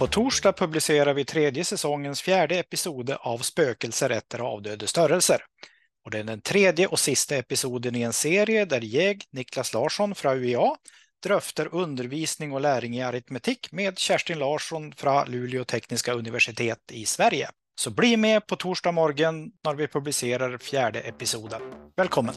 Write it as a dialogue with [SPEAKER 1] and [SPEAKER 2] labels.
[SPEAKER 1] På torsdag publicerar vi tredje säsongens fjärde episode av Spökelser efter avdöde störelser. Och det är den tredje och sista episoden i en serie där jag, Niklas Larsson från UEA, dröfter undervisning och läring i aritmetik med Kerstin Larsson från Luleå tekniska universitet i Sverige. Så bli med på torsdag morgon när vi publicerar fjärde episoden. Välkommen!